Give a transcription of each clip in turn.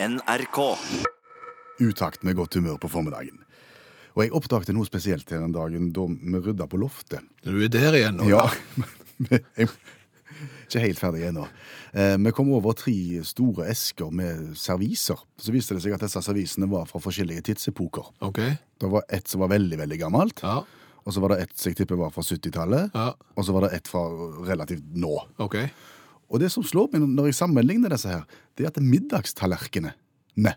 NRK. utakt med godt humør på formiddagen. Og jeg oppdaget noe spesielt her en dag da vi rydda på loftet. Du er der igjen nå. Ja, jeg er ikke helt ferdig ennå. Eh, Vi kom over tre store esker med serviser. Så viste det seg at disse servisene var fra forskjellige tidsepoker. Ok. Det var et som var veldig, veldig gammelt, Ja. og så var det et som jeg tipper var fra 70-tallet, Ja. og så var det et fra relativt nå. Ok. Og det som slår meg når jeg sammenligner disse her, det er at middagstallerkenene ne,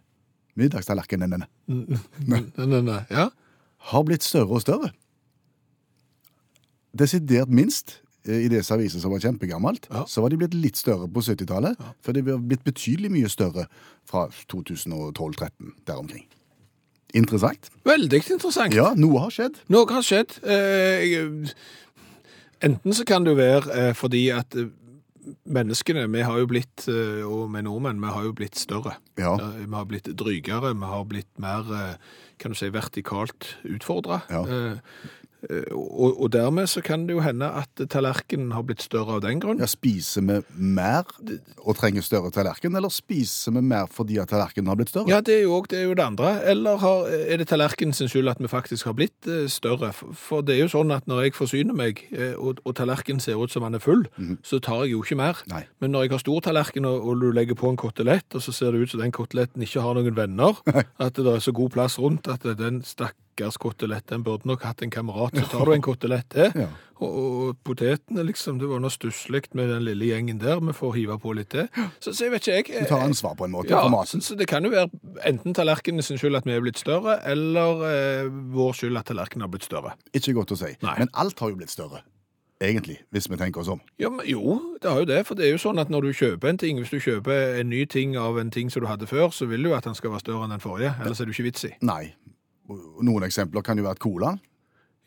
middagstallerkenene Nei, nei, nei. Ja. har blitt større og større. Desidert minst eh, i disse avisene som var kjempegammelt, Ja. så var de blitt litt større på 70-tallet, for de var blitt betydelig mye større fra 2012-13 der omkring. Interessant. Veldig interessant. Ja, noe har skjedd. Noe har skjedd. Eh, enten så kan det være eh, fordi at eh, menneskene, vi har jo blitt, eh, og vi nordmenn, vi har jo blitt større. Ja. Eh, Vi har blitt drygere, vi har blitt mer, eh, kan du si, vertikalt utfordra. Ja. Eh, og, og dermed så kan det jo hende at tallerkenen har blitt større av den grunn. Ja, Spiser vi mer og trenger større tallerken, eller spiser vi mer fordi at tallerkenen har blitt større? Ja, det er jo, det, er jo det andre. Eller har, er det tallerkenen sin skyld at vi faktisk har blitt eh, større? For, det er jo sånn at når jeg forsyner meg, eh, og, og tallerkenen ser ut som den er full, så tar jeg jo ikke mer. Nei. Men når jeg har stor tallerken, og, og du legger på en kotelett, og så ser det ut som den koteletten ikke har noen venner, at det er så god plass rundt, at den stakkars kotelett, en burde nok hatt en kamerat, så tar du en kotelett til. Ja. Og, og potetene, liksom, det var noe stusslig med den lille gjengen der, vi får hive på litt til. Så, så jeg vet ikke, jeg... Du tar ansvar på en måte Ja, for så, maten. så det kan jo være enten tallerkenene sin skyld at vi er blitt større, eller eh, vår skyld at tallerkenen har blitt større. Ikke godt å si. Nei. Men alt har jo blitt større, egentlig, hvis vi tenker oss om. Ja, men jo, det har jo det, for det er jo sånn at når du kjøper en ting, hvis du kjøper en ny ting av en ting som du hadde før, så vil du at den skal være større enn den forrige, ellers er det jo ikke vits i. Nei. Noen eksempler kan jo være cola.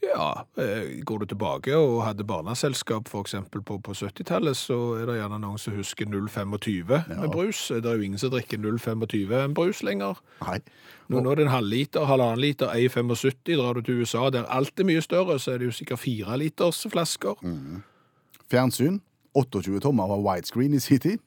Ja, eh, går du tilbake og hadde barneselskap eksempel på, på 70-tallet, så er det gjerne noen som husker 0,25 med brus. Det er jo ingen som drikker 0,25 en brus lenger. Nei. Nå, nå er det en halvliter, halvannen liter, 1,75. Drar du til USA der alt er mye større, så er det jo sikkert fire liters flasker. Fjernsyn. 28 tommer var widescreen i sin tid.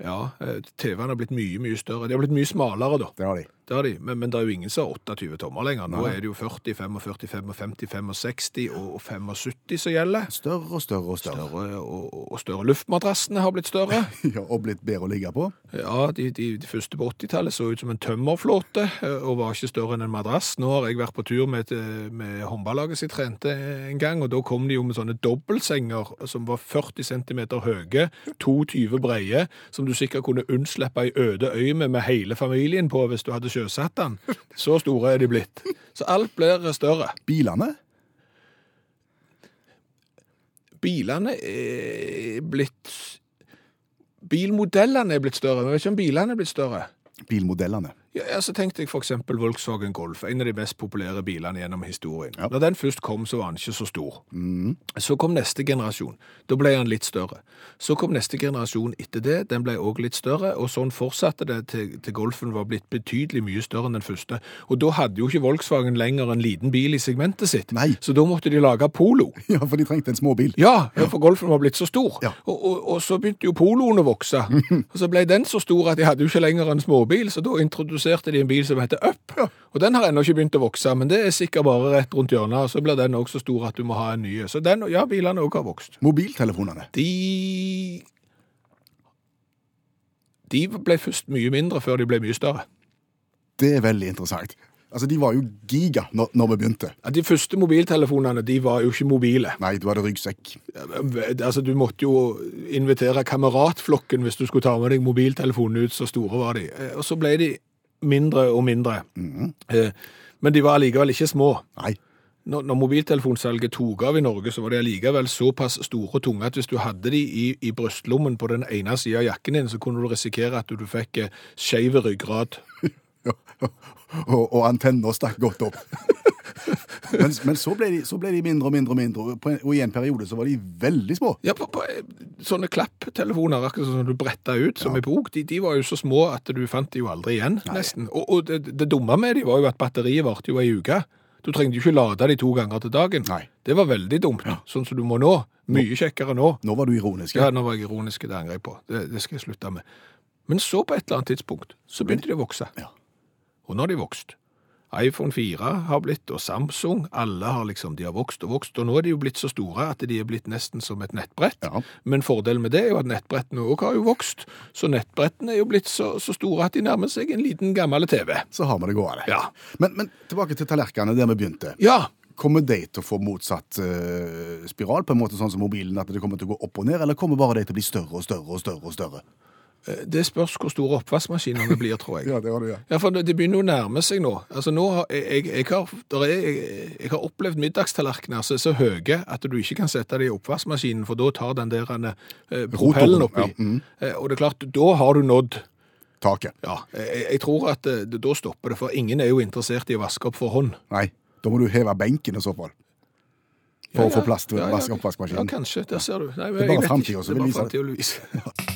Ja, eh, TV-en har blitt mye, mye større. De har blitt mye smalere da. Det har de. Det har de, men, men det er jo ingen som har 28 tommer lenger. Nå Nei. er det jo 40, 45, 55, 65 og 75 som gjelder. Større og større og større. Større og, og større. Luftmadrassene har blitt større. Ja, og blitt bedre å ligge på. Ja, de, de, de første på 80-tallet så ut som en tømmerflåte eh, og var ikke større enn en madrass. Nå har jeg vært på tur med, et- med håndballaget sitt trente en gang, og da kom de jo med sånne dobbeltsenger som var 40 cm høye, 22 breie, som du sikkert kunne unnslippe ei øde øy med med hele familien på hvis du hadde sjøsatt den. Så store er de blitt. Så alt blir større. Bilene. Bilene er blitt Bilmodellene er blitt større, Vi vet ikke om bilene er blitt større. Bilmodellene. Ja, så tenkte jeg eksempel Volkswagen Golf, en av de mest populære bilene gjennom historien. Ja. Når den først kom, så var den ikke så stor. Så kom neste generasjon. Da ble den litt større. Så kom neste generasjon etter det, den ble også litt større, og sånn fortsatte det til, til Golfen var blitt betydelig mye større enn den første. Og da hadde jo ikke Volkswagen lenger en liten bil i segmentet sitt, Nei. så da måtte de lage Polo. Ja, for de trengte en småbil. Ja, for Golfen var blitt så stor. Ja. Og, og, og så begynte jo poloen å vokse. og så ble den så stor at de hadde jo ikke lenger en småbil, så da introduserte de en bil som heter Up. Og den har ennå ikke begynt å vokse, men det er sikkert bare rett rundt hjørnet, og så blir den også så stor at du må ha en ny. Så den, ja, bilene også har vokst. Mobiltelefonene. De De ble først mye mindre før de ble mye større. Det er veldig interessant. Altså, De var jo giga når, når vi begynte. Ja, De første mobiltelefonene de var jo ikke mobile. Nei, du hadde ryggsekk. Altså, Du måtte jo invitere kameratflokken hvis du skulle ta med deg mobiltelefonen ut, så store var de. Eh, Og så ble de mindre og mindre. Eh, Men de var allikevel ikke små. Nei. Når, når mobiltelefonsalget tok av i Norge, så var de allikevel såpass store og tunge at hvis du hadde de i, i brystlommen på den ene siden av jakken din, så kunne du risikere at du, fikk eh, skeiv ryggrad. Ja, og, og antenner stakk godt opp. men men så, ble de, så ble de mindre og mindre og mindre, og i en periode så var de veldig små. Ja, på, på sånne klapptelefoner, akkurat som du bretta ut som i bok, de, de var jo så små at du fant de jo aldri igjen, nesten. Og, og det, det dumme med de var jo at batteriet varte jo ei uke. Du trengte jo ikke lade de to ganger til dagen. Nei. Det var veldig dumt, sånn som du må nå. Mye kjekkere nå. Nå var du ironisk. Ja, nå var jeg ironisk, det angrer jeg på. Det, det skal jeg slutte med. Men så på et eller annet tidspunkt så begynte de å vokse. Ja. Og nå har de vokst. iPhone 4 har blitt, og Samsung, alle har liksom, de har vokst og vokst, og nå er de jo blitt så store at de er blitt nesten som et nettbrett. Ja. Men fordelen med det er jo at nettbrettene også har jo vokst, så nettbrettene er jo blitt så, så store at de nærmer seg en liten gammel TV. Så har vi det gående. Ja. Men, men tilbake til tallerkenene der vi begynte. Ja, Kommer de til å få motsatt uh, spiral, på en måte sånn som mobilen, at det kommer til å gå opp og ned, eller kommer bare de til å bli større og større og større og større? Eh, det spørs hvor store oppvaskmaskinene blir, tror jeg. Ja, det har du, ja. Ja, for det det begynner å nærme seg nå. Altså nå har, jeg, jeg, har, er, jeg, jeg har opplevd middagstallerkener som er så høye at du ikke kan sette det i oppvaskmaskinen, for da tar den der eh, propellen oppi. ja, Mm. Eh, og det er klart, da har du nådd. Taket. Ja, jeg, jeg tror at eh, da stopper det, for ingen er jo interessert i å vaske opp for hånd. Nei, da må du heve benken i så fall. For å få plass til Ja, ja, oppvaskmaskinen. Ja, kanskje. Der ser du. Nei, Det er bare framtida som vil vise det.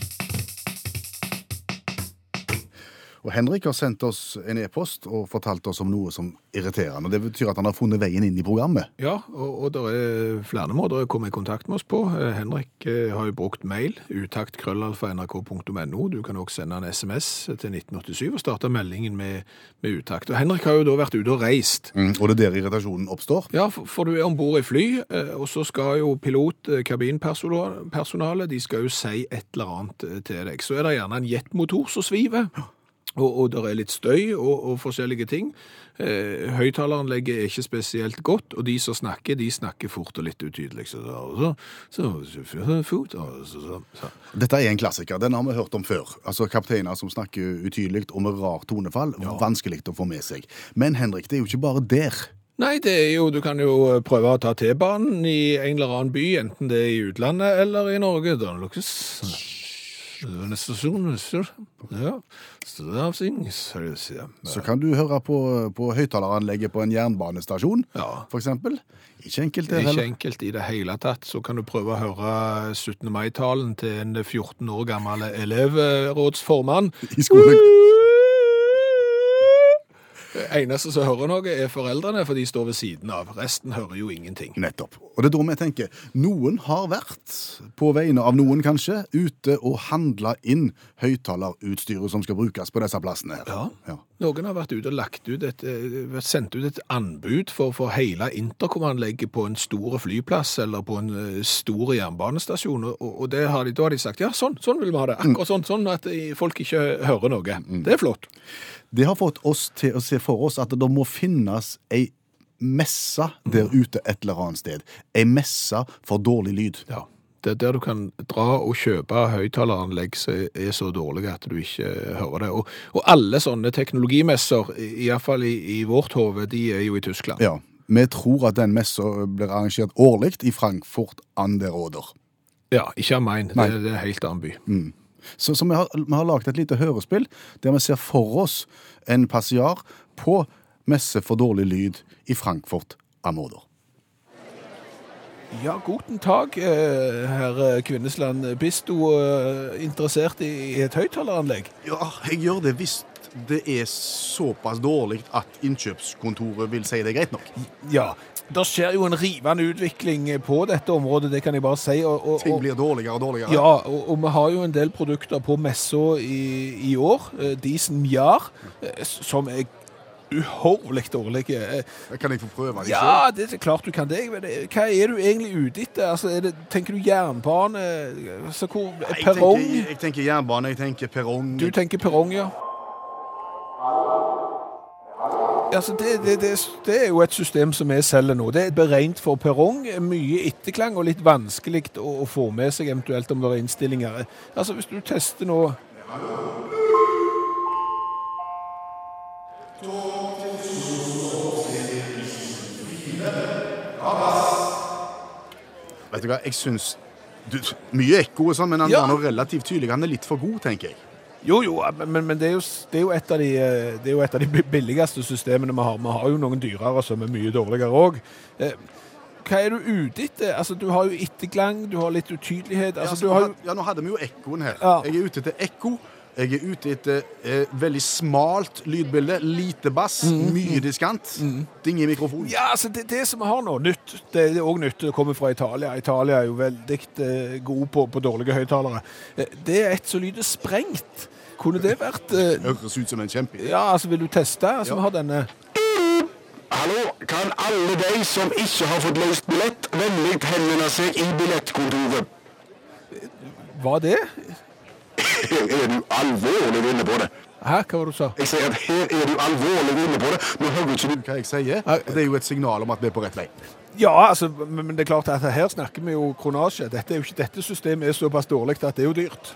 Og Henrik har sendt oss en e-post og fortalt oss om noe som irriterer. Og det betyr at han har funnet veien inn i programmet. Ja, og, og det er flere måter å komme i kontakt med oss på. Eh, Henrik eh, har jo brukt mail, utakt.krøllalfa.nrk.no. Du kan også sende en SMS til 1987 og starte meldingen med, med utakt. Og Henrik har jo da vært ute og reist. Mm. Og det er der irritasjonen oppstår. Ja, for, for du er om bord i fly, eh, og så skal jo pilot, kabinpersonalet, de skal jo si et eller annet til deg. Så er det gjerne en jetmotor som sviver. Og, og det er litt støy og, og forskjellige ting. Eh, Høyttaleranlegget er ikke spesielt godt, og de som snakker, de snakker fort og litt utydelig. Så, så, så. Dette er en klassiker. Den har vi hørt om før. Altså Kapteiner som snakker utydelig og med rar tonefall. Vanskelig å få med seg. Men Henrik, det er jo ikke bare der. Nei, det er jo, du kan jo prøve å ta T-banen i en eller annen by, enten det er i utlandet eller i Norge. Da lukkes neste ja, så kan du høre på, på høyttaleranlegget på en jernbanestasjon, Ja. eksempel. Ikke enkelt Det det er ikke enkelt i det hele tatt. Så kan du prøve å høre 17. mai-talen til en 14 år gammel elevrådsformann. I skolen. Det eneste som hører noe, er foreldrene, for de står ved siden av. Resten hører jo ingenting. Nettopp. Og det er da vi tenker, noen har vært, på vegne av noen kanskje, ute og handla inn høyttalerutstyret som skal brukes på disse plassene her. Ja. Ja. Noen har vært ute og lagt ut et, eh, sendt ut et anbud for, for hele intercomanlegget på en stor flyplass eller på en eh, stor jernbanestasjon, og, og det har de, da har de sagt ja, sånn, sånn vil vi ha det. Akkurat sånn, sånn at eh, folk ikke hører noe. Det er flott. Det har fått oss til å se for oss at det må finnes ei messe der ute et eller annet sted. Ei messe for dårlig lyd. Ja. Det er der du kan dra og kjøpe høyttaleranlegg som er så dårlige at du ikke hører det. Og, og alle sånne teknologimesser, iallfall i, i vårt hode, de er jo i Tyskland. Ja. Vi tror at den messa blir arrangert årlig i Frankfurt an der Oder. Ja, ikke av meg. Det, det er en helt annen by. Så, så vi har, vi har laget et lite hørespill der vi ser for oss en passiar på messe for dårlig lyd i Frankfurt am Oder. Ja, guten tag, eh, herr Kvinnesland. Bist du eh, interessert i et høyttaleranlegg? Ja, jeg gjør det hvis det er såpass dårlig at innkjøpskontoret vil si det er greit nok. Ja. Det skjer jo en rivende utvikling på dette området, det kan jeg bare si. Og, og, Ting blir dårligere og dårligere. ja, og, og vi har jo en del produkter på messa i, i år. Eh, Disen Jar, eh, som er uhorvelig dårlige. Eh, Kan jeg få prøve det Ja, det er klart du kan det. Hva er du egentlig ute etter? Altså, er det, tenker du jernbane? Altså, hvor, Nei, perrong? tenker, jeg tenker jernbane, jeg tenker perrong. Du tenker perrong, ja. Altså, det, det, det, det er jo et system som vi selger nå. Det er beregnet for perrong. Mye etterklang og litt vanskelig å, å få med seg, eventuelt om det er innstillinger. Altså, hvis du tester nå Vet du hva, jeg syns du, Mye ekko og sånn, men han Ja. var nå relativt tydelig. Han er litt for god, tenker jeg. Jo, jo, men, men det, er jo, det, er jo et av de, eh, det er jo et av de billigste systemene vi har. Vi har jo noen dyrere som er mye dårligere òg. Hva er du ute etter? Altså, Du har jo etterklang, du har litt utydelighet. Altså, du har jo ja, nå hadde vi jo ekkoen her. Ja. Jeg er ute etter ekko. Jeg er ute etter eh, veldig smalt lydbilde. Lite bass, mye diskant. Ding i mikrofonen. Ja, altså det, det som vi har nå, nytt, det er òg nytt. Det kommer fra Italia. Italia er jo veldig eh, god på, på dårlige høyttalere. Eh, det er et som lyder sprengt. Kunne det vært eh, Høres ut som en kjempe. Ja, altså, vil du teste? Altså, Ja. vi har denne Hallo, kan alle de som ikke har fått løst billett, vennlig henvende seg i billettkontoret? Var det? Er du alvorlig inne på det? Hæ, hva var det du sa? Jeg sier at her er du alvorlig inne på det. Nå hører ikke du Hva jeg sier? Det er jo et signal om at vi er på rett vei. Ja, altså, men men det er klart at her snakker vi jo kronasje. Dette, er jo ikke, dette systemet er såpass dårlig at det er jo dyrt.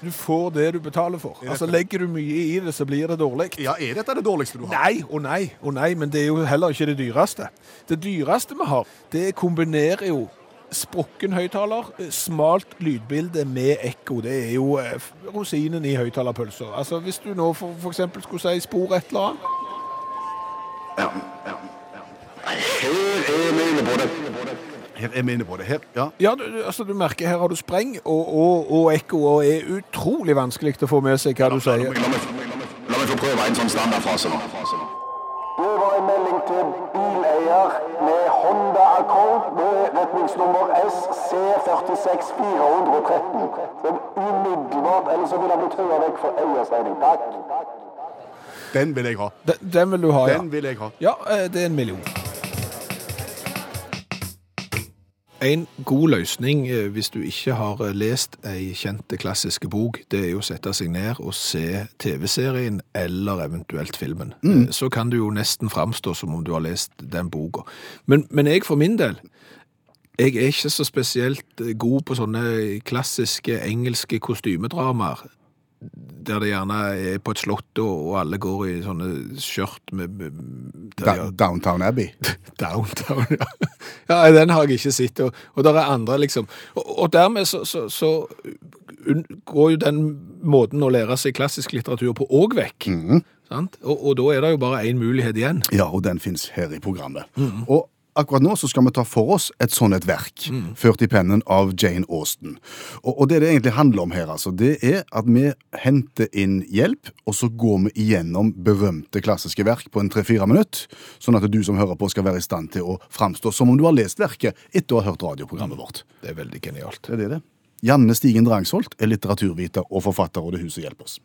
Du får det du betaler for. Altså, Legger du mye i det, så blir det dårlig. Ja, er dette det dårligste du har? Nei og nei og nei, men det er jo heller ikke det dyreste. Det dyreste vi har, det kombinerer jo sprukken høyttaler, smalt lydbilde med ekko. Det er jo eh, rosinen i høyttalerpølsa. Altså, hvis du nå eksempel skulle si spor et eller annet, Ja, ja, ja. Her er vi inne på det. Her er vi inne på det. Her, ja. Ja, du, du- altså du merker her har du spreng og, og, og ekko, og er utrolig vanskelig til å få med seg hva du sier. la meg få prøve en sånn standardfase nå. Det var en melding til bileier med Honda Accord med retningsnummer SC46413. Som umiddelbart, eller så vil han bli tøya vekk for eiersregning. Takk. Den vil jeg ha. Den, den vil du ha, ja. Den vil jeg ha. Ja, eh, det er en million. En god løsning eh, hvis du ikke har eh, lest ei kjente klassiske bok, det er jo å sette seg ned og se TV-serien eller eventuelt filmen. Mm. Så kan du jo nesten framstå som om du har lest den boka. Men, men jeg for min del, jeg er ikke så spesielt eh, god på sånne klassiske engelske kostymedramaer der det gjerne er på et slott og, alle går i sånne skjørt med, med Da, har- Downtown Abbey. Downtown, ja. ja. Den har jeg ikke sett, og, og der er andre, liksom. Og, og dermed så, så, så går jo den måten å lære seg klassisk litteratur på òg vekk. Sant? Og, og da er det jo bare én mulighet igjen. Ja, og den fins her i programmet. Og akkurat nå så skal vi ta for oss et sånn et verk, ført i pennen av Jane Austen. Og, og det det egentlig handler om her, altså, det er at vi henter inn hjelp, og så går vi igjennom berømte klassiske verk på en tre-fire minutt, sånn at du som hører på skal være i stand til å framstå som om du har lest verket etter å ha hørt radioprogrammet vårt. Det er veldig genialt. Det er det det. Janne Stigen Drangsholt er litteraturviter og forfatter, og det huset hjelper oss.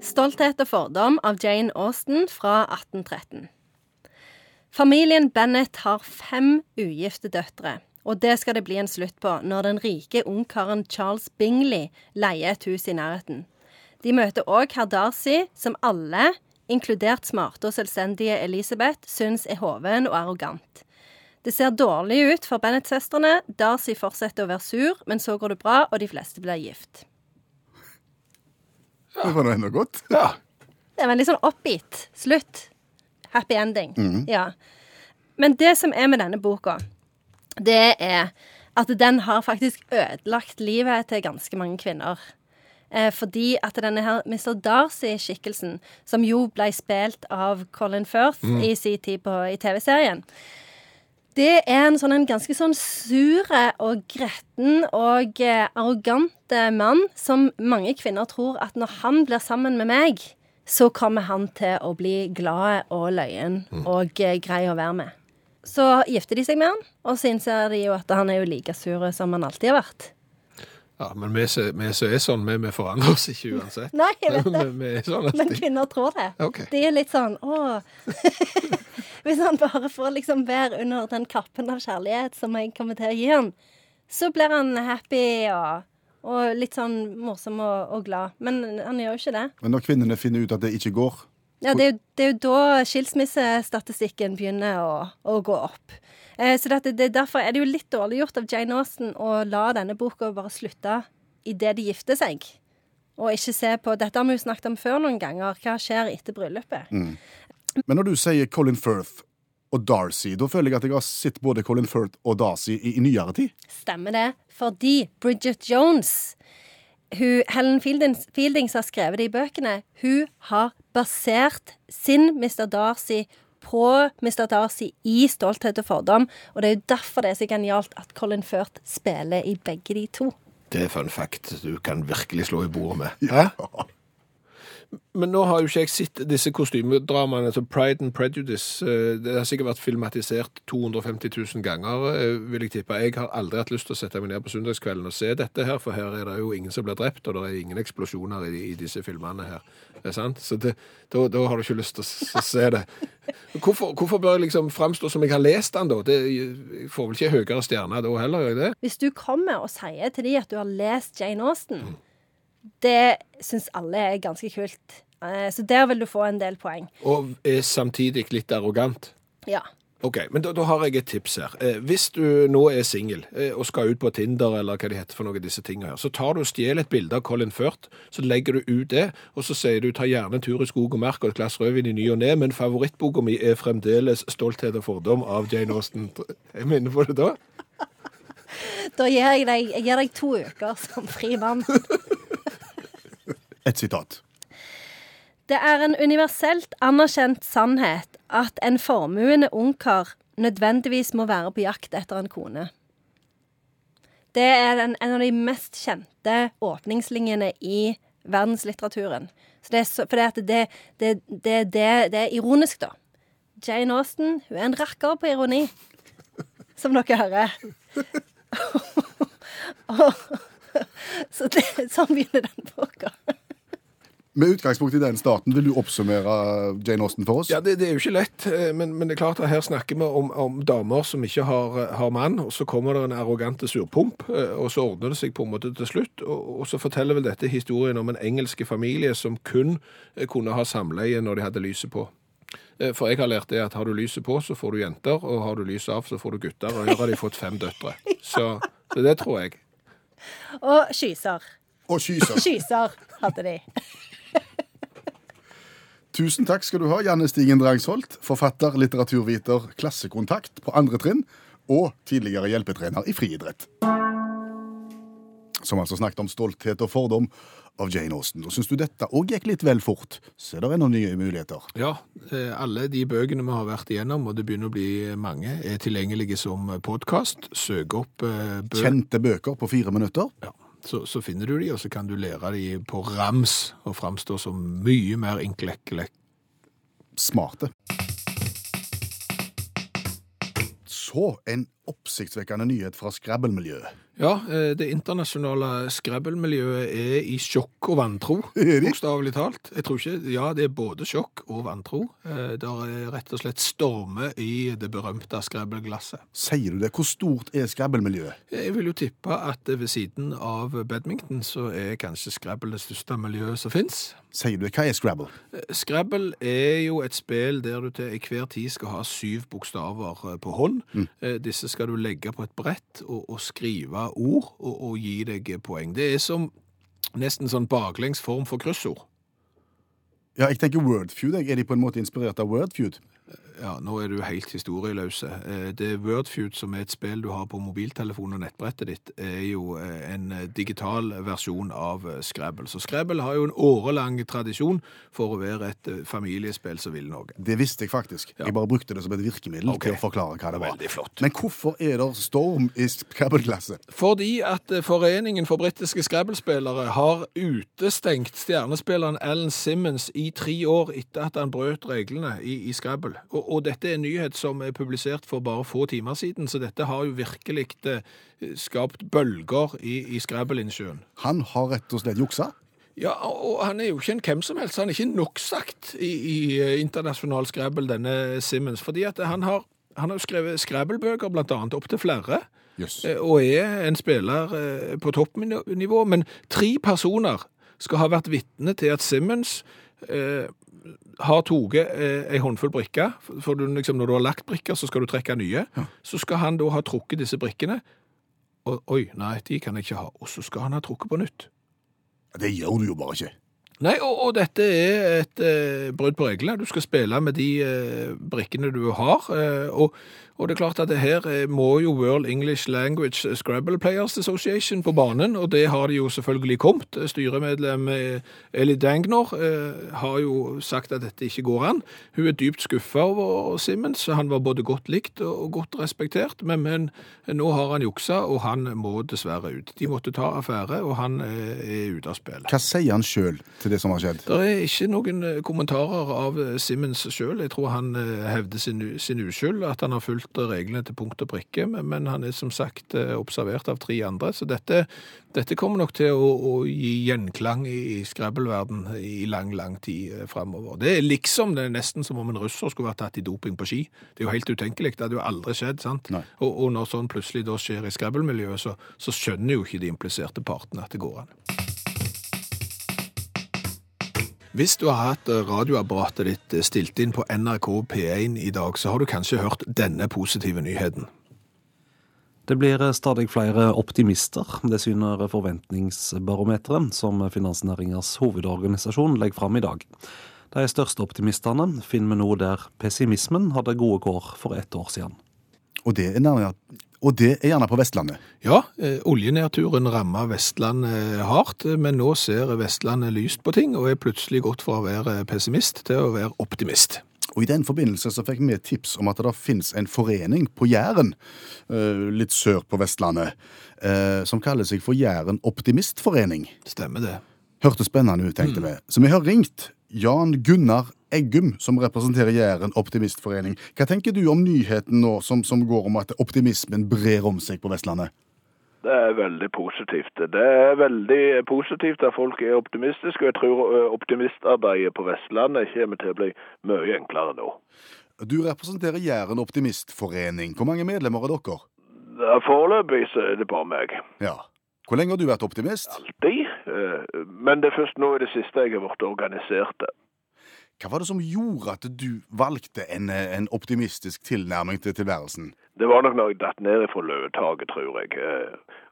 Stolthet og fordom av Jane Austen fra 1813. Familien Bennett har fem ugifte døtre, og det skal det bli en slutt på når den rike ungkaren Charles Bingley leier et hus i nærheten. De møter òg herr Darcy, som alle, inkludert smarte og selvstendige Elisabeth, syns er hoven og arrogant. Det ser dårlig ut for Bennett-søstrene. Darcy fortsetter å være sur, men så går det bra, og de fleste blir gift. Det var nå enda godt. Ja. Det er veldig sånn oppgitt slutt. Happy ending. Ja. Men det som er med denne boka, det er at den har faktisk ødelagt livet til ganske mange kvinner. Eh, fordi at denne her Mr. Darcy-skikkelsen, som jo ble spilt av Colin Firth i sin tid på, i TV-serien, det er en sånn en ganske sånn sure og gretten og eh, arrogante mann som mange kvinner tror at når han blir sammen med meg, så kommer han til å bli glad og løyen og eh, grei å være med. Så gifter de seg med han, og så innser de jo at han er jo like sur som han alltid har vært. ja men vi som er sånn, vi, vi forandrer oss ikke uansett. Nei, jeg vet det. Vi, vi sånn Men kvinner tror det. Okay. De er litt sånn å Hvis han bare får liksom være under den kappen av kjærlighet som jeg kommer til å gi han, så blir han happy og, og litt sånn morsom og, og glad. Men han gjør jo ikke det. Men når kvinnene finner ut at det ikke går Ja, det er jo, det er jo da skilsmissestatistikken begynner å, å gå opp. Eh, så det, det, derfor er det jo litt dårlig gjort av Jane Austen å la denne boka bare slutte idet de gifter seg. Og ikke se på Dette har vi jo snakket om før noen ganger. Hva skjer etter bryllupet? Men når du sier Colin Firth og Darcy, da føler jeg at jeg har sett både Colin Firth og Darcy i, i nyere tid. Stemmer det? Fordi Bridget Jones, hun, Helen Fieldings, Fieldings har skrevet det i bøkene, hun har basert sin Mr. Darcy på Mr. Darcy i Stolthet og fordom. Og det er jo derfor det er så genialt at Colin Firth spiller i begge de to. Det er fun fact du kan virkelig slå i bordet med. Hæ? Men nå har jo ikke jeg sett disse kostymedramaene, som Pride and Prejudice. eh, Det har sikkert vært filmatisert 250 000 ganger, eh, vil jeg tippe. Jeg har aldri hatt lyst til å sette meg ned på søndagskvelden og se dette her, for her er det jo ingen som blir drept, og det er ingen eksplosjoner i, i disse filmene her. Det er sant? Så det, da, da har du ikke lyst til å se det. Hvorfor, hvorfor bør jeg liksom framstå som jeg har lest den, da? Det, jeg får vel ikke høyere stjerne da heller, gjør jeg det? Hvis du kommer og sier til dem at du har lest Jane Austen, det syns alle er ganske kult. Eh, Så der vil du få en del poeng. Og er samtidig litt arrogant. Ja. Ok, men da, da har jeg et tips her. Eh, hvis du nå er singel eh, og skal ut på Tinder eller hva det heter for noe disse tingene her, så tar du og stjeler et bilde av Colin Firth, så legger du ut det, og så sier du ta gjerne en tur i skog og mark og et glass rødvin i ny og ne, men favorittboka mi er fremdeles Stolthet og fordom av Jane Austen. Jeg minner på det da. Da gir jeg deg, jeg gir deg to uker som fri mann. Et sitat. Det er en universelt anerkjent sannhet at en formuende ungkar nødvendigvis må være på jakt etter en kone. Det er en, en av de mest kjente åpningslinjene i verdenslitteraturen. Så det er for det, det, det, det er ironisk, da. Jane Austen hun er en rakker på ironi, som dere hører. Så det, sånn begynner den boka. Med utgangspunkt i den starten, vil du oppsummere Jane Austen for oss? Ja, det, det er jo ikke lett, eh, men, men det er klart at her snakker vi om, om damer som ikke har, har mann, og så kommer det en arrogante surpomp, eh, og så ordner det seg på en måte til slutt, og, og så forteller vel dette historien om en engelske familie som kun eh, kunne ha samleie når de hadde lyset på. Eh, For jeg har lært det at har du lyset på, så får du jenter, og har du lyset av, så får du gutter, og her har de fått fem døtre. Så, så det tror jeg. Og skyser. Og skyser. Skyser hadde de. Tusen takk skal du ha, Janne Stigen Drangsholt, forfatter, litteraturviter, klassekontakt på andre trinn og tidligere hjelpetrener i friidrett. Som altså snakket om stolthet og fordom av Jane Austen. Og Syns du dette òg gikk litt vel fort, så er det noen nye muligheter. Ja, eh, alle de bøkene vi har vært igjennom, og det begynner å bli mange, er tilgjengelige som podkast. Søk opp bøker bø Kjente bøker på fire minutter. Ja, så, så finner du de, og så kan du lære de på rams og framstå som mye mer inklekkelekk. Smarte. Så en oppsiktsvekkende nyhet fra Scrabble-miljøet. Ja, eh, det internasjonale Scrabble-miljøet er i sjokk og vantro, bokstavelig talt. Jeg tror ikke, ja, det er både sjokk og vantro. Eh, Det er rett og slett stormer i det berømte Scrabble-glasset. Sier du det? Hvor stort er Scrabble-miljøet? Jeg vil jo tippe at ved siden av badminton så er kanskje Scrabble det største miljøet som finnes. Sier du det? Hva er Scrabble? Scrabble er jo et spill der du til hver tid skal ha syv bokstaver eh, på hånd. Mm. Disse skal du legge på et brett og, og skrive ord og, og gi deg poeng. Det er som nesten sånn baklengs form for kryssord. Ja, jeg tenker Wordfeud. Er de på en måte inspirert av Wordfeud? Ja, nå er du helt historieløse. Eh, Det Wordfeud, som er et spill du har på mobiltelefonen og nettbrettet ditt, er jo eh, en digital versjon av Scrabble. Så Scrabble har jo en årelang tradisjon for å være et eh, familiespill som vil noe. Det visste jeg faktisk. Ja. Jeg bare brukte det som et virkemiddel okay. til å forklare hva det var. Veldig flott. Men hvorfor er det storm i Scrabble-klasse? Fordi at eh, Foreningen for britiske Scrabble-spillere har utestengt stjernespilleren Alan Simmons i tre år etter at han brøt reglene i, i Scrabble. Og, og dette er en nyhet som er publisert for bare få timer siden, så dette har jo virkelig eh, skapt bølger i, i Scrabble-innsjøen. Han har rett og slett juksa. Ja, og han er jo ikke en hvem som helst. Han er ikke noksagt i, i eh, internasjonal skræbel, denne Simmons, fordi at han har, han har skrevet Scrabble-bøker, blant annet, opp til flere. Jøss. Eh, og er en spiller eh, på toppnivå, men tre personer skal ha vært vitne til at Simmons eh, har tatt ei håndfull brikker, for du, liksom, når du har lagt brikker, så skal du trekke nye. Så skal han da ha trukket disse brikkene, og oi, nei, de kan jeg ikke ha. Og så skal han ha trukket på nytt. Det gjør du jo bare ikke. Nei, og, og dette er et eh, brudd på reglene. Du skal spille med de eh, brikkene du har, eh, og, Og det er klart at det her eh, må jo World English Language Scrabble Players Association på banen, og det har de jo selvfølgelig kommet. Styremedlem eh, Eli Dangner eh, har jo sagt at dette ikke går an. Hun er dypt skuffa over Simmons. Han var både godt likt og godt respektert, men, men nå har han juksa, og han må dessverre ut. De måtte ta affære, og han eh, er ute av spillet. Hva sier han sjøl til det som har skjedd? Det er ikke noen eh, kommentarer av eh, Simmons sjøl. Jeg tror han eh, hevder sin, sin uskyld, at han har fulgt reglene til punkt og prikke, men, men han er som sagt eh, observert av tre andre. Så dette, dette kommer nok til å, å gi gjenklang i, i Scrabble-verden i lang, lang tid eh, framover. Det er liksom det er nesten som om en russer skulle vært tatt i doping på ski. Det er jo helt utenkelig. Det hadde jo aldri skjedd, sant? Og, og når sånn plutselig da skjer i Scrabble-miljøet, så, så skjønner jo ikke de impliserte partene at det går an. Hvis du har hatt eh, radioapparatet ditt eh, stilt inn på NRK P1 i dag, så har du kanskje hørt denne positive nyheten. Det blir stadig flere optimister. Det syner forventningsbarometeret, som Finansnæringens hovedorganisasjon legger fram i dag. De største optimistene finner vi nå der pessimismen hadde gode kår for ett år siden. Og det er, nærmere, og det er gjerne på Vestlandet. Ja, eh, oljenedturen ramma Vestlandet hardt, eh, men nå ser Vestlandet lyst på ting, og er plutselig gått fra å være pessimist til å være optimist. Og I den forbindelse så fikk vi et tips om at det finnes en forening på Jæren, eh, litt sør på Vestlandet, eh, som kaller seg for Jæren Optimistforening. Stemmer det? Hørtes spennende ut, tenkte vi. Så vi har ringt Jan Gunnar Eggum, som representerer Jæren Optimistforening. Hva tenker du om nyheten nå som, som går om at optimismen brer om seg på Vestlandet? Det er veldig positivt. Det er veldig positivt at folk er optimistiske, og jeg tror optimistarbeidet på Vestlandet kommer til å bli mye enklere nå. Du representerer Jæren Optimistforening. Hvor mange medlemmer er dere? Foreløpig er det bare meg. Ja. Hvor lenge har du vært optimist? Alltid. Men det er først nå i det siste jeg har blitt organisert. Hva var det som gjorde at du valgte en, eh, en optimistisk tilnærming til tilværelsen? Det var nok når jeg datt ned fra løvetaket, tror jeg,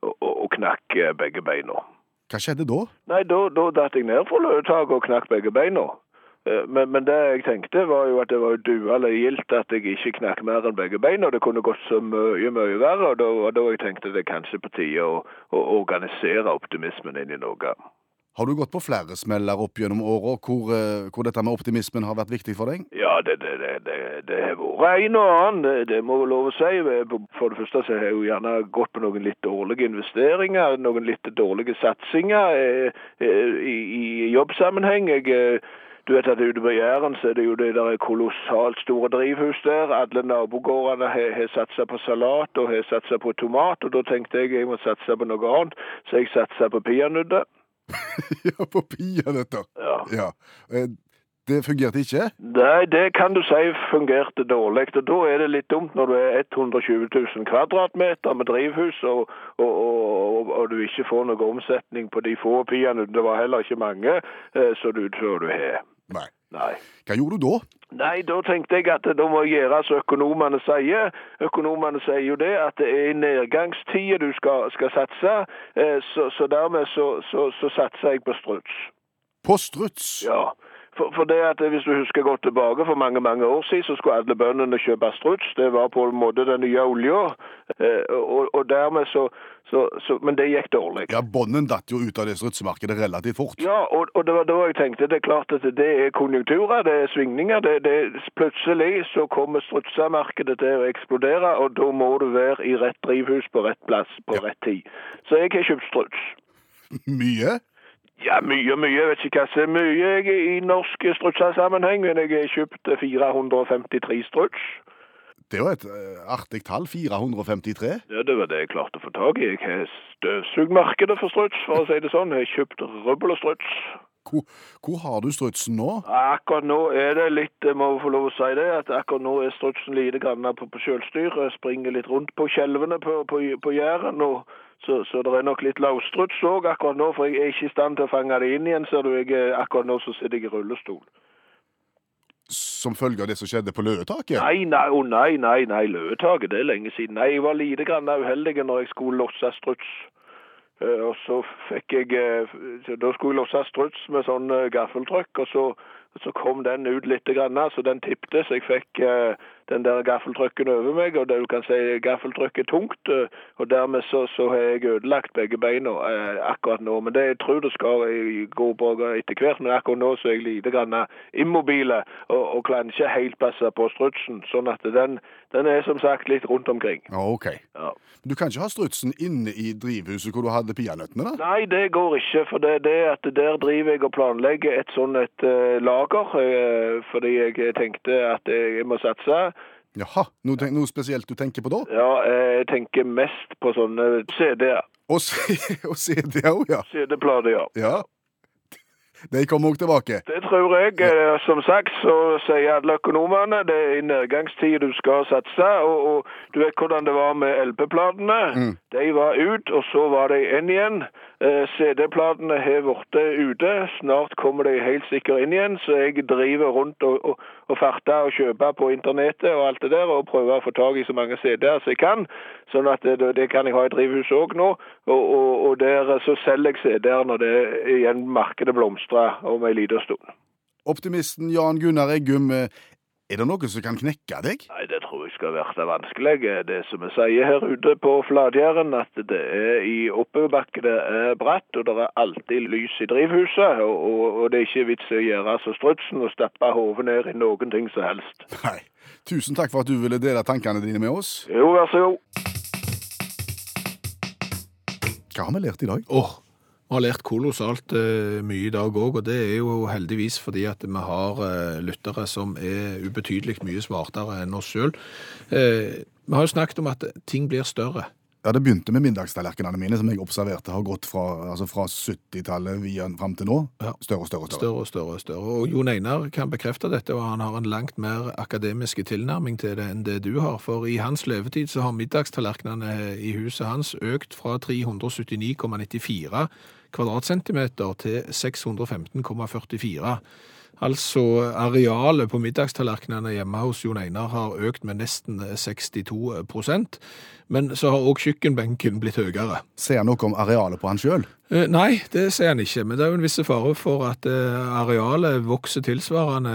og, og, og knakk begge beina. Hva skjedde da? Nei, da, da datt jeg ned fra løvetaket og knakk begge beina. Eh, Men, men det jeg tenkte var jo at det var duende gildt at jeg ikke knakk mer enn begge beina. Det kunne gått så mye, mye verre. Og da, og da jeg tenkte det er kanskje på tide å, å organisere optimismen inn i noe. Har du gått på flere smeller opp gjennom åra hvor, eh, hvor dette med optimismen har vært viktig for deg? Ja, det, det, det, det, har vært en og annen, det, må jeg lov å si. For det første så har jeg jo gjerne gått på noen litt dårlige investeringer, noen litt dårlige satsinger eh, eh, i, i jobbsammenheng. Jeg, eh, du vet at ute på Jæren så er det jo det der kolossalt store drivhus der. Alle nabogårdene har, har satsa på salat og har satsa på tomat, og da tenkte jeg jeg må satse på noe annet, så jeg satsa på peanøtter. ja, på peanøtter. Ja. Ja. Eh, Det fungerte ikke? Nei, det kan du si fungerte dårlig. Og da er det litt dumt når du er 120 000 kvadratmeter med drivhus, og, og, og, og du ikke får noe omsetning på de få peanøttene. Det var heller ikke mange, eh, så du tror du har. Nei. Nei. Hva gjorde du da? Nei, da tenkte jeg at da må jeg gjøre som økonomene sier. Økonomene sier jo det at det er i nedgangstider du skal, skal satse, eh, så, så dermed så, så, så satser jeg på struts. På struts? Ja, for, for det at hvis du husker godt tilbake for mange mange år siden, så skulle alle bøndene kjøpe struts. Det var på en måte den nye olja. Eh, og, og dermed så, så, så Men det gikk dårlig. Ja, bånden datt jo ut av det strutsemarkedet relativt fort. Ja, og, og det var da jeg tenkte det er klart at det er konjunkturer, det er svingninger. Det, det, plutselig så kommer strutsemarkedet til å eksplodere, og da må du være i rett drivhus på rett plass på rett tid. Så jeg har kjøpt struts. Mye? Ja, mye, mye. Jeg vet ikke hva som er mye jeg er i norsk strutsesammenheng, men jeg har kjøpt 453 struts. Det var et eh, artig tall. 453. Ja, det var det jeg klarte å få tak i. Jeg har støvsugmarkedet for struts, for å si det sånn. Jeg har kjøpt rubbel og struts. Hvor, hvor har du strutsen nå? Akkurat nå er det litt, jeg må få lov å si det, at akkurat nå er strutsen lite grann på, på selvstyr. Springer litt rundt på skjelvene på, på, på Jæren, og så, så det er nok litt lavstruts òg akkurat nå, for jeg er ikke i stand til å fange det inn igjen, ser du. Jeg, akkurat nå så sitter jeg i rullestol. Som følge av det som skjedde på løvetaket? Nei, nei, oh, nei, nei, nei, løvetaket, det er lenge siden. Nei, jeg var lite grann uheldig når jeg skulle losse struts. Eh, og så fikk jeg, eh, da skulle jeg losse struts med sånn eh, gaffeltrykk, og så, så kom den ut litt så den tippte, så jeg fikk, den der gaffeltrucken over meg, og det du kan si gaffeltrykk er tungt. eh, Og dermed så, så har jeg ødelagt begge beina eh, akkurat nå. Men det jeg tror det skal gå bra etter hvert. Men akkurat nå så er jeg lite grann immobile og, og kan ikke helt passe på strutsen. Sånn at den, den er som sagt litt rundt omkring. Ja, OK. Ja. Du kan ikke ha strutsen inne i drivhuset hvor du hadde peanøttene, da? Nei, det går ikke. For det, det er at der driver jeg og planlegger et sånn et uh, lager. Uh, fordi jeg tenkte at jeg må satse. Jaha. Noe, noe spesielt du tenker på da? Ja, jeg tenker mest på sånne CD-er. Og og CD òg, ja. CD-plater, ja. ja. De kommer òg tilbake. Det tror jeg. Eh, Som sagt så sier alle økonomene det er i nedgangstid du skal satse. Og, og du vet hvordan det var med LP-platene. De var ut, og så var de inn igjen. Eh, CD-platene har blitt ute. Snart kommer de helt sikkert inn igjen. Så jeg driver rundt og, og, og farter og kjøper på internettet og alt det der, og prøver å få tak i så mange CD-er som jeg kan. Sånn at det, det kan jeg ha i drivhuset òg nå. Og, og, og der så selger jeg CD-er når det igjen markedet blomstrer om en liten stund. Optimisten Jan Gunnar Eggum, eh, er det noe som kan knekke deg? Nei, det tror jeg skal være vanskelig. Det som vi sier her ute på Flatjæren, at det er i oppoverbakke, det er bratt, og det er alltid lys i drivhuset. Og, og, og det er ikke vits i å gjøre som strutsen og stappe hodet ned i noen ting som helst. Nei. Tusen takk for at du ville dele tankene dine med oss. Jo, vær så god. Hva har vi lært i dag? Åh, vi har lært kolossalt eh, mye i dag òg, og det er jo heldigvis fordi at vi har eh, lyttere som er ubetydelig mye smartere enn oss sjøl. Eh, vi har jo snakket om at ting blir større. Ja, Det begynte med middagstallerkenene mine, som jeg observerte har gått fra, altså fra 70-tallet via fram til nå. Ja. Større og større. større. Større og større større. Og Jon Einar kan bekrefte dette, og han har en langt mer akademisk tilnærming til det enn det du har. For i hans levetid så har middagstallerkenene i huset hans økt fra 379,94 kvadratcentimeter til 615,44. Altså arealet på middagstallerkenene hjemme hos Jon Einar har økt med nesten 62% men så har òg kjøkkenbenken blitt høyere. Sier han noe om arealet på han sjøl? Eh, Nei, det ser han ikke, men det er jo en viss fare for at eh, arealet vokser tilsvarende,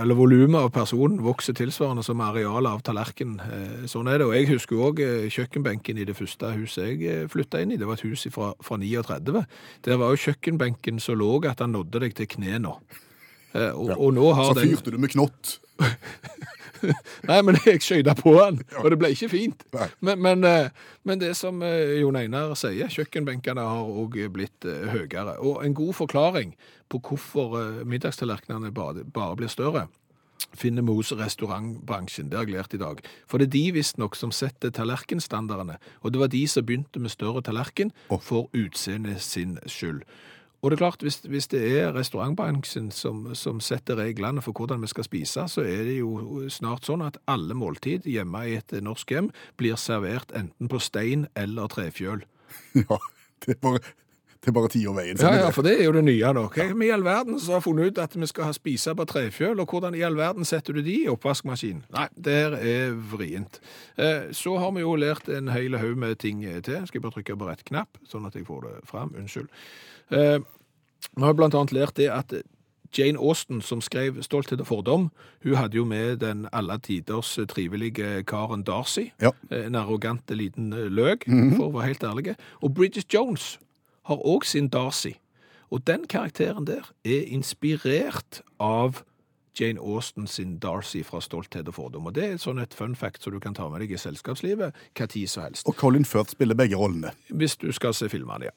eller volumet av personen vokser tilsvarende som arealet av tallerken. Eh, Sånn er det, og jeg husker òg kjøkkenbenken i det første huset jeg flytta inn i. Det var et hus fra, fra 39. Der var jo kjøkkenbenken så låg at han nådde deg til knærne. Eh, Og, og nå har Så den fyrte du med knott. Nei, men jeg skjøyda på han, og det ble ikke fint. Men, men, eh, men det som eh, Jon Einar sier, kjøkkenbenkene har òg blitt eh, høyere. Og en god forklaring på hvorfor eh, middagstallerkenene bare, bare blir større, finner vi hos restaurantbransjen. Det har jeg lært i dag. For det er de visstnok som setter tallerkenstandardene. Og det var de som begynte med større tallerken for utseendet sin skyld. Og det er klart, hvis, hvis det er restaurantbransjen som, som setter reglene for hvordan vi skal spise, så er det jo snart sånn at alle måltid hjemme i et norsk hjem blir servert enten på stein eller trefjøl. Ja, det er bare, det er bare tid og veien. Ja, ja, for det er jo det nye nå. Hvem i all verden som har funnet ut at vi skal ha spise på trefjøl, og hvordan i all verden setter du de i oppvaskmaskinen? Nei, det er vrient. Eh, Så har vi jo lært en hel haug med ting til. Skal jeg bare trykke på rett knapp, sånn at jeg får det fram. Unnskyld. Eh, Vi har blant annet lært det at Jane Austen, som skrev 'Stolthet og fordom', hun hadde jo med den alle tiders trivelige karen Darcy. Ja. En arrogant liten løk, for å være helt ærlig. Og Bridget Jones har òg sin Darcy. Og den karakteren der er inspirert av Jane Austen sin Darcy fra Stolthet og fordom. Og det er et sånn et fun fact som du kan ta med deg i selskapslivet hva tid som helst. Og Colin Firth spiller begge rollene. Hvis du skal se filmene, ja.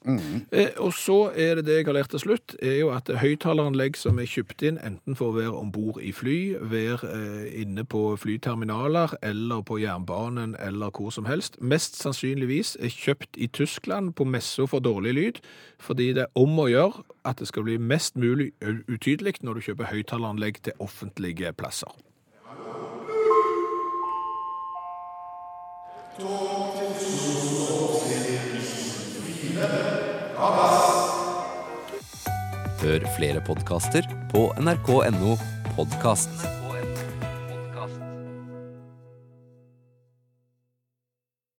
Eh, og så er det det jeg har lært til slutt, er jo at høyttaleranlegg som er kjøpt inn, enten for å være om bord i fly, være eh, inne på flyterminaler, eller på jernbanen, eller hvor som helst, mest sannsynligvis er kjøpt i Tyskland på messa for dårlig lyd, fordi det er om å gjøre at det skal bli mest mulig utydelig når du kjøper høyttaleranlegg til offentlige plasser. Hør flere podkaster på nrk.no podkast.